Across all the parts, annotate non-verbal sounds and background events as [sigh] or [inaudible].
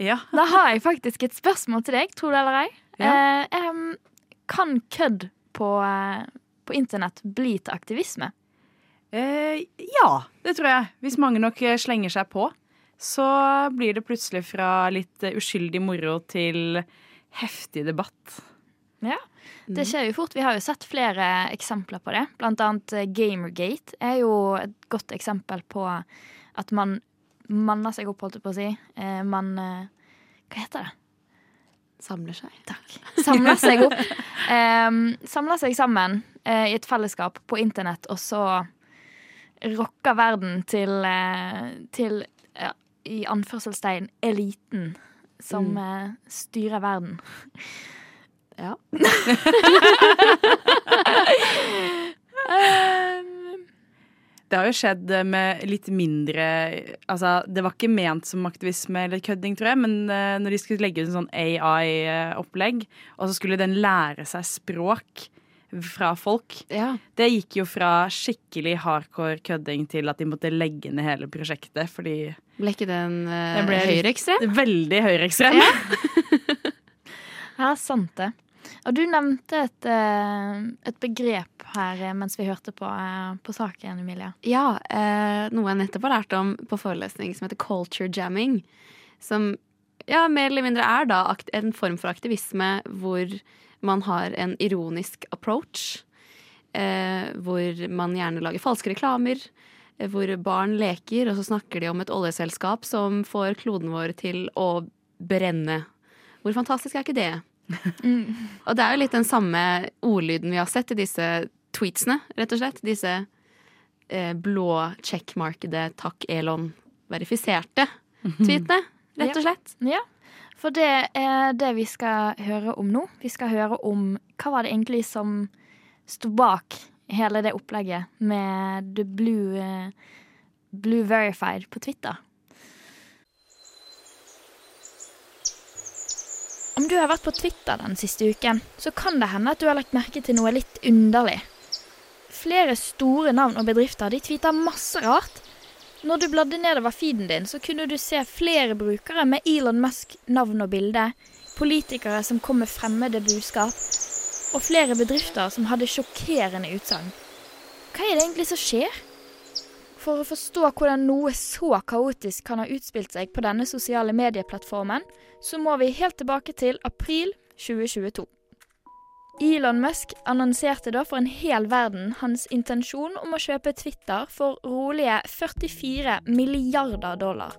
Ja. [laughs] Da har jeg faktisk et spørsmål til deg, tror du eller ei. Ja. Eh, kan kødd på, eh, på internett bli til aktivisme? Eh, ja, det tror jeg. Hvis mange nok eh, slenger seg på, så blir det plutselig fra litt uskyldig moro til heftig debatt. Ja, det skjer jo fort. Vi har jo sett flere eksempler på det. Blant annet Gamergate er jo et godt eksempel på at man manner seg opp, holdt jeg på å si. Eh, man eh, Hva heter det? Samler seg. Takk. Samler seg opp. Um, [laughs] samler seg sammen eh, i et fellesskap på internett, og så rocker verden til, eh, til ja, i anførselstegn eliten som Mm. styrer verden. Ja. [laughs] [laughs] Um, Det har jo skjedd eh, med litt mindre Altså, det var ikke ment som aktivisme eller kødding, tror jeg, men eh, når de skulle legge ut en sånn AI-opplegg, og så skulle den lære seg språk fra folk ja. Det gikk jo fra skikkelig hardcore kødding til at de måtte legge ned hele prosjektet fordi Ble ikke den, uh, Den høyreekstrem? Veldig høyreekstrem. ja, [laughs] sant det. Og du nevnte et, eh, et begrep her eh, mens vi hørte på, eh, på saken, Emilia. Ja, noe jeg nettopp har lært om på forelesning som heter culture jamming. Som ja, mer eller mindre er da en form for aktivisme hvor man har en ironisk approach. Hvor man gjerne lager falske reklamer. Hvor barn leker, og så snakker de om et oljeselskap som får kloden vår til å brenne. Hvor fantastisk er ikke det? [laughs] Og det er jo litt den samme ordlyden vi har sett i disse tweetsene, rett og slett. Disse eh, blå checkmarkede 'takk, Elon' verifiserte tweetene, rett og slett. Ja, for det er det vi skal høre om nå. Vi skal høre om hva var det egentlig som sto bak hele det opplegget med The Blue, eh, Blue Verified på Twitter. Om du har vært på Twitter den siste uken, så kan det hende at du har lagt merke til noe litt underlig. Flere store navn og bedrifter de tweeter masse rart. Når du bladde nedover feeden din, så kunne du se flere brukere med Elon Musk navn og bilde, politikere som kom med fremmede budskap, og flere bedrifter som hadde sjokkerende utsagn. Hva er det egentlig som skjer? For å forstå hvordan noe så kaotisk kan ha utspilt seg på denne sosiale medieplattformen, så må vi helt tilbake til april 2022. Elon Musk annonserte da for en hel verden hans intensjon om å kjøpe Twitter for rolige 44 milliarder dollar.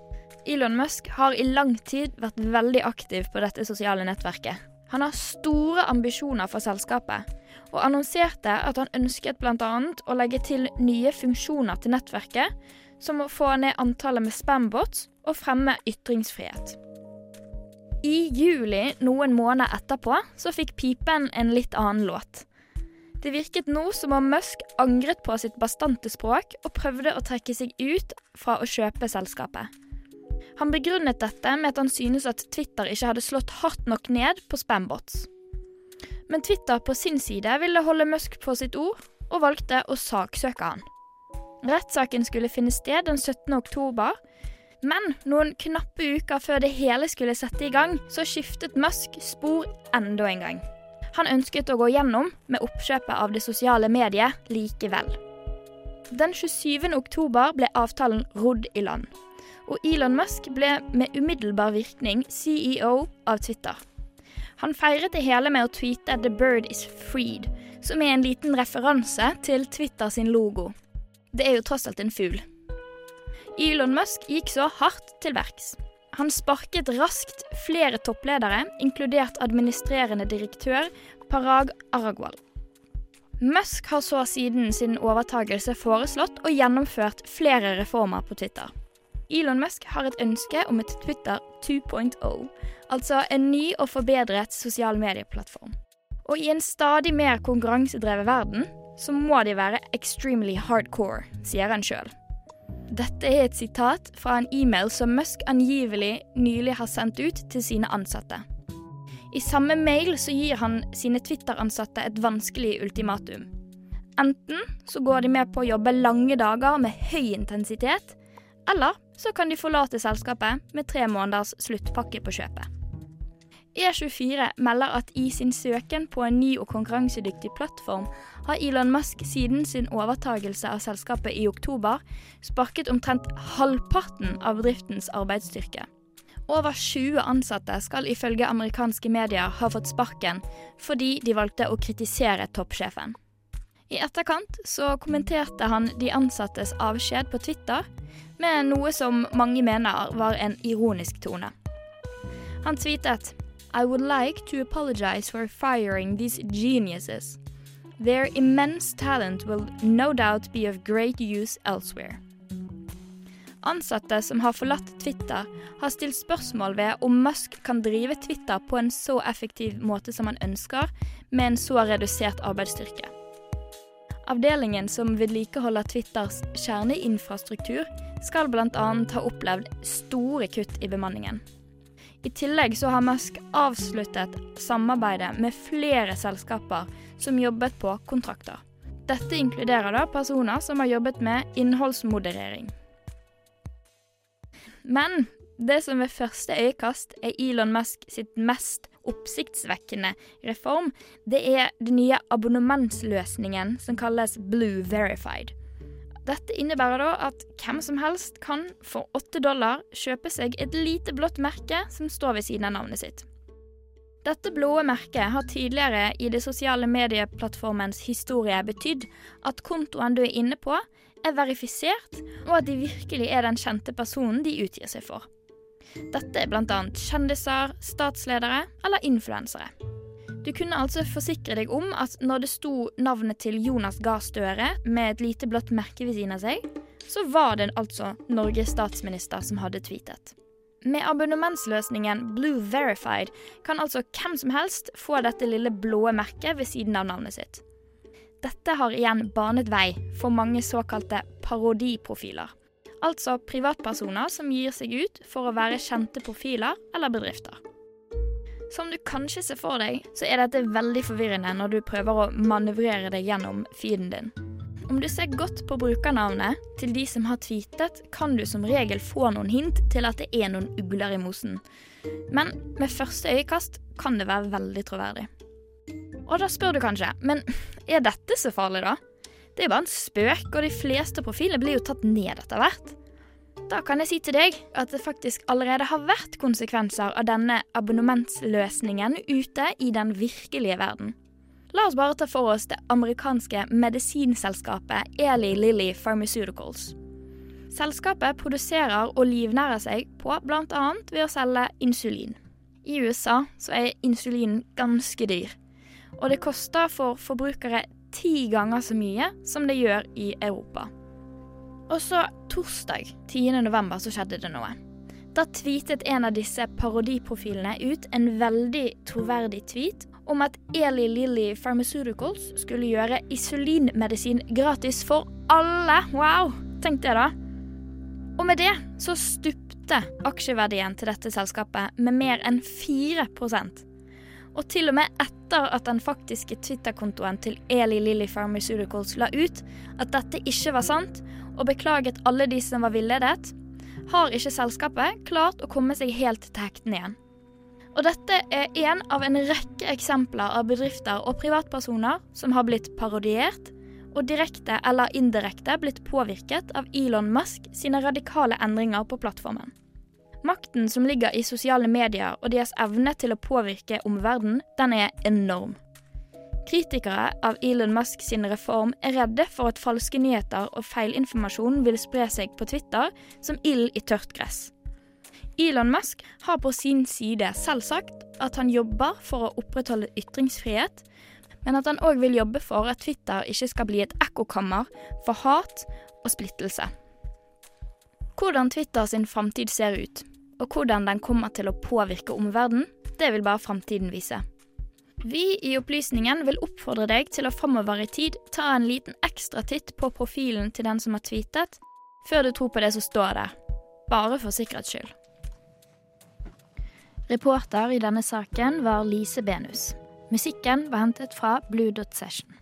Elon Musk har i lang tid vært veldig aktiv på dette sosiale nettverket. Han har store ambisjoner for selskapet, og annonserte at han ønsket bl.a. å legge til nye funksjoner til nettverket, som å få ned antallet med spambots og fremme ytringsfrihet. I juli, noen måneder etterpå, så fikk pipen en litt annen låt. Det virket nå som om Musk angret på sitt bastante språk og prøvde å trekke seg ut fra å kjøpe selskapet. Han begrunnet dette med at han synes at Twitter ikke hadde slått hardt nok ned på spambots. Men Twitter på sin side ville holde Musk på sitt ord, og valgte å saksøke han. Rettssaken skulle finne sted den 17. oktober, men noen knappe uker før det hele skulle sette i gang, så skiftet Musk spor enda en gang. Han ønsket å gå gjennom med oppkjøpet av det sosiale mediet likevel. Den 27. oktober ble avtalen rodd i land, og Elon Musk ble med umiddelbar virkning CEO av Twitter. Han feiret det hele med å tweete 'The bird is freed', som er en liten referanse til Twitter sin logo. Det er jo tross alt en fugl. Elon Musk gikk så hardt til verks. Han sparket raskt flere toppledere, inkludert administrerende direktør Parag Aragwal. Musk har så siden sin overtagelse foreslått og gjennomført flere reformer på Twitter. Elon Musk har et ønske om et Twitter 2.0, altså en ny og forbedret sosial medieplattform. Og i en stadig mer konkurransedrevet verden, så må de være extremely hardcore, sier han sjøl. Dette er et sitat fra en e-mail som Musk angivelig nylig har sendt ut til sine ansatte. I samme mail så gir han sine Twitter-ansatte et vanskelig ultimatum. Enten så går de med på å jobbe lange dager med høy intensitet, eller så kan de forlate selskapet med tre måneders sluttpakke på kjøpet. E24 melder at i sin søken på en ny og konkurransedyktig plattform har Elon Musk siden sin overtagelse av selskapet i oktober sparket omtrent halvparten av bedriftens arbeidsstyrke. Over 20 ansatte skal ifølge amerikanske medier ha fått sparken fordi de valgte å kritisere toppsjefen. I etterkant så kommenterte han de ansattes avskjed på Twitter med noe som mange mener var en ironisk tone. Han tweetet I would like to apologize for firing these geniuses. Their immense talent will no doubt be of great use elsewhere. Ansatte som har forlatt Twitter, har stilt spørsmål ved om Musk kan drive Twitter på en så effektiv måte som han ønsker, med en så redusert arbeidsstyrke. Avdelingen som vedlikeholder Twitters kjerneinfrastruktur, skal bl.a. ha opplevd store kutt i bemanningen. I tillegg så har Musk avsluttet samarbeidet med flere selskaper som jobbet på kontrakter. Dette inkluderer da personer som har jobbet med innholdsmoderering. Men det som ved første øyekast er Elon Musk sitt mest oppsiktsvekkende reform, det er den nye abonnementsløsningen som kalles Blue Verified. Dette innebærer da at hvem som helst kan for 8 dollar kjøpe seg et lite blått merke som står ved siden av navnet sitt. Dette blå merket har tidligere i det sosiale medieplattformens historie betydd at kontoen du er inne på, er verifisert, og at de virkelig er den kjente personen de utgir seg for. Dette er bl.a. kjendiser, statsledere eller influensere. Du kunne altså forsikre deg om at når det sto navnet til Jonas Gahr Støre med et lite blått merke ved siden av seg, så var det altså Norges statsminister som hadde tweetet. Med abonnementsløsningen Blue Verified kan altså hvem som helst få dette lille blå merket ved siden av navnet sitt. Dette har igjen banet vei for mange såkalte parodiprofiler. Altså privatpersoner som gir seg ut for å være kjente profiler eller bedrifter. Som du kanskje ser for deg, så er dette veldig forvirrende når du prøver å manøvrere deg gjennom feeden din. Om du ser godt på brukernavnet til de som har tweetet, kan du som regel få noen hint til at det er noen ugler i mosen. Men med første øyekast kan det være veldig troverdig. Og da spør du kanskje, men er dette så farlig, da? Det er bare en spøk, og de fleste profiler blir jo tatt ned etter hvert. Da kan jeg si til deg at det faktisk allerede har vært konsekvenser av denne abonnementsløsningen ute i den virkelige verden. La oss bare ta for oss det amerikanske medisinselskapet Eli Lilly Pharmaceuticals. Selskapet produserer og livnærer seg på bl.a. ved å selge insulin. I USA så er insulin ganske dyr, og det koster for forbrukere ti ganger så mye som det gjør i Europa. Og så torsdag 10. november så skjedde det noe. Da tweetet en av disse parodiprofilene ut en veldig troverdig tweet om at Eli Lilly Pharmaceuticals skulle gjøre isolinmedisin gratis for alle. Wow! Tenk det, da. Og med det så stupte aksjeverdien til dette selskapet med mer enn 4 Og til og med etter at den faktiske Twitter-kontoen til Eli Lilly Pharmaceuticals la ut at dette ikke var sant, og beklaget alle de som var villedet, har ikke selskapet klart å komme seg helt til hektene igjen. Og dette er én av en rekke eksempler av bedrifter og privatpersoner som har blitt parodiert, og direkte eller indirekte blitt påvirket av Elon Musk sine radikale endringer på plattformen. Makten som ligger i sosiale medier og deres evne til å påvirke omverdenen, den er enorm. Kritikere av Elon Musk sin reform er redde for at falske nyheter og feilinformasjon vil spre seg på Twitter som ild i tørt gress. Elon Musk har på sin side selv sagt at han jobber for å opprettholde ytringsfrihet, men at han òg vil jobbe for at Twitter ikke skal bli et ekkokammer for hat og splittelse. Hvordan Twitter sin framtid ser ut, og hvordan den kommer til å påvirke omverdenen, det vil bare framtiden vise. Vi i Opplysningen vil oppfordre deg til å framover i tid ta en liten ekstra titt på profilen til den som har tweetet, før du tror på det som står der. Bare for sikkerhets skyld. Reporter i denne saken var Lise Benus. Musikken var hentet fra Blue Dot Session.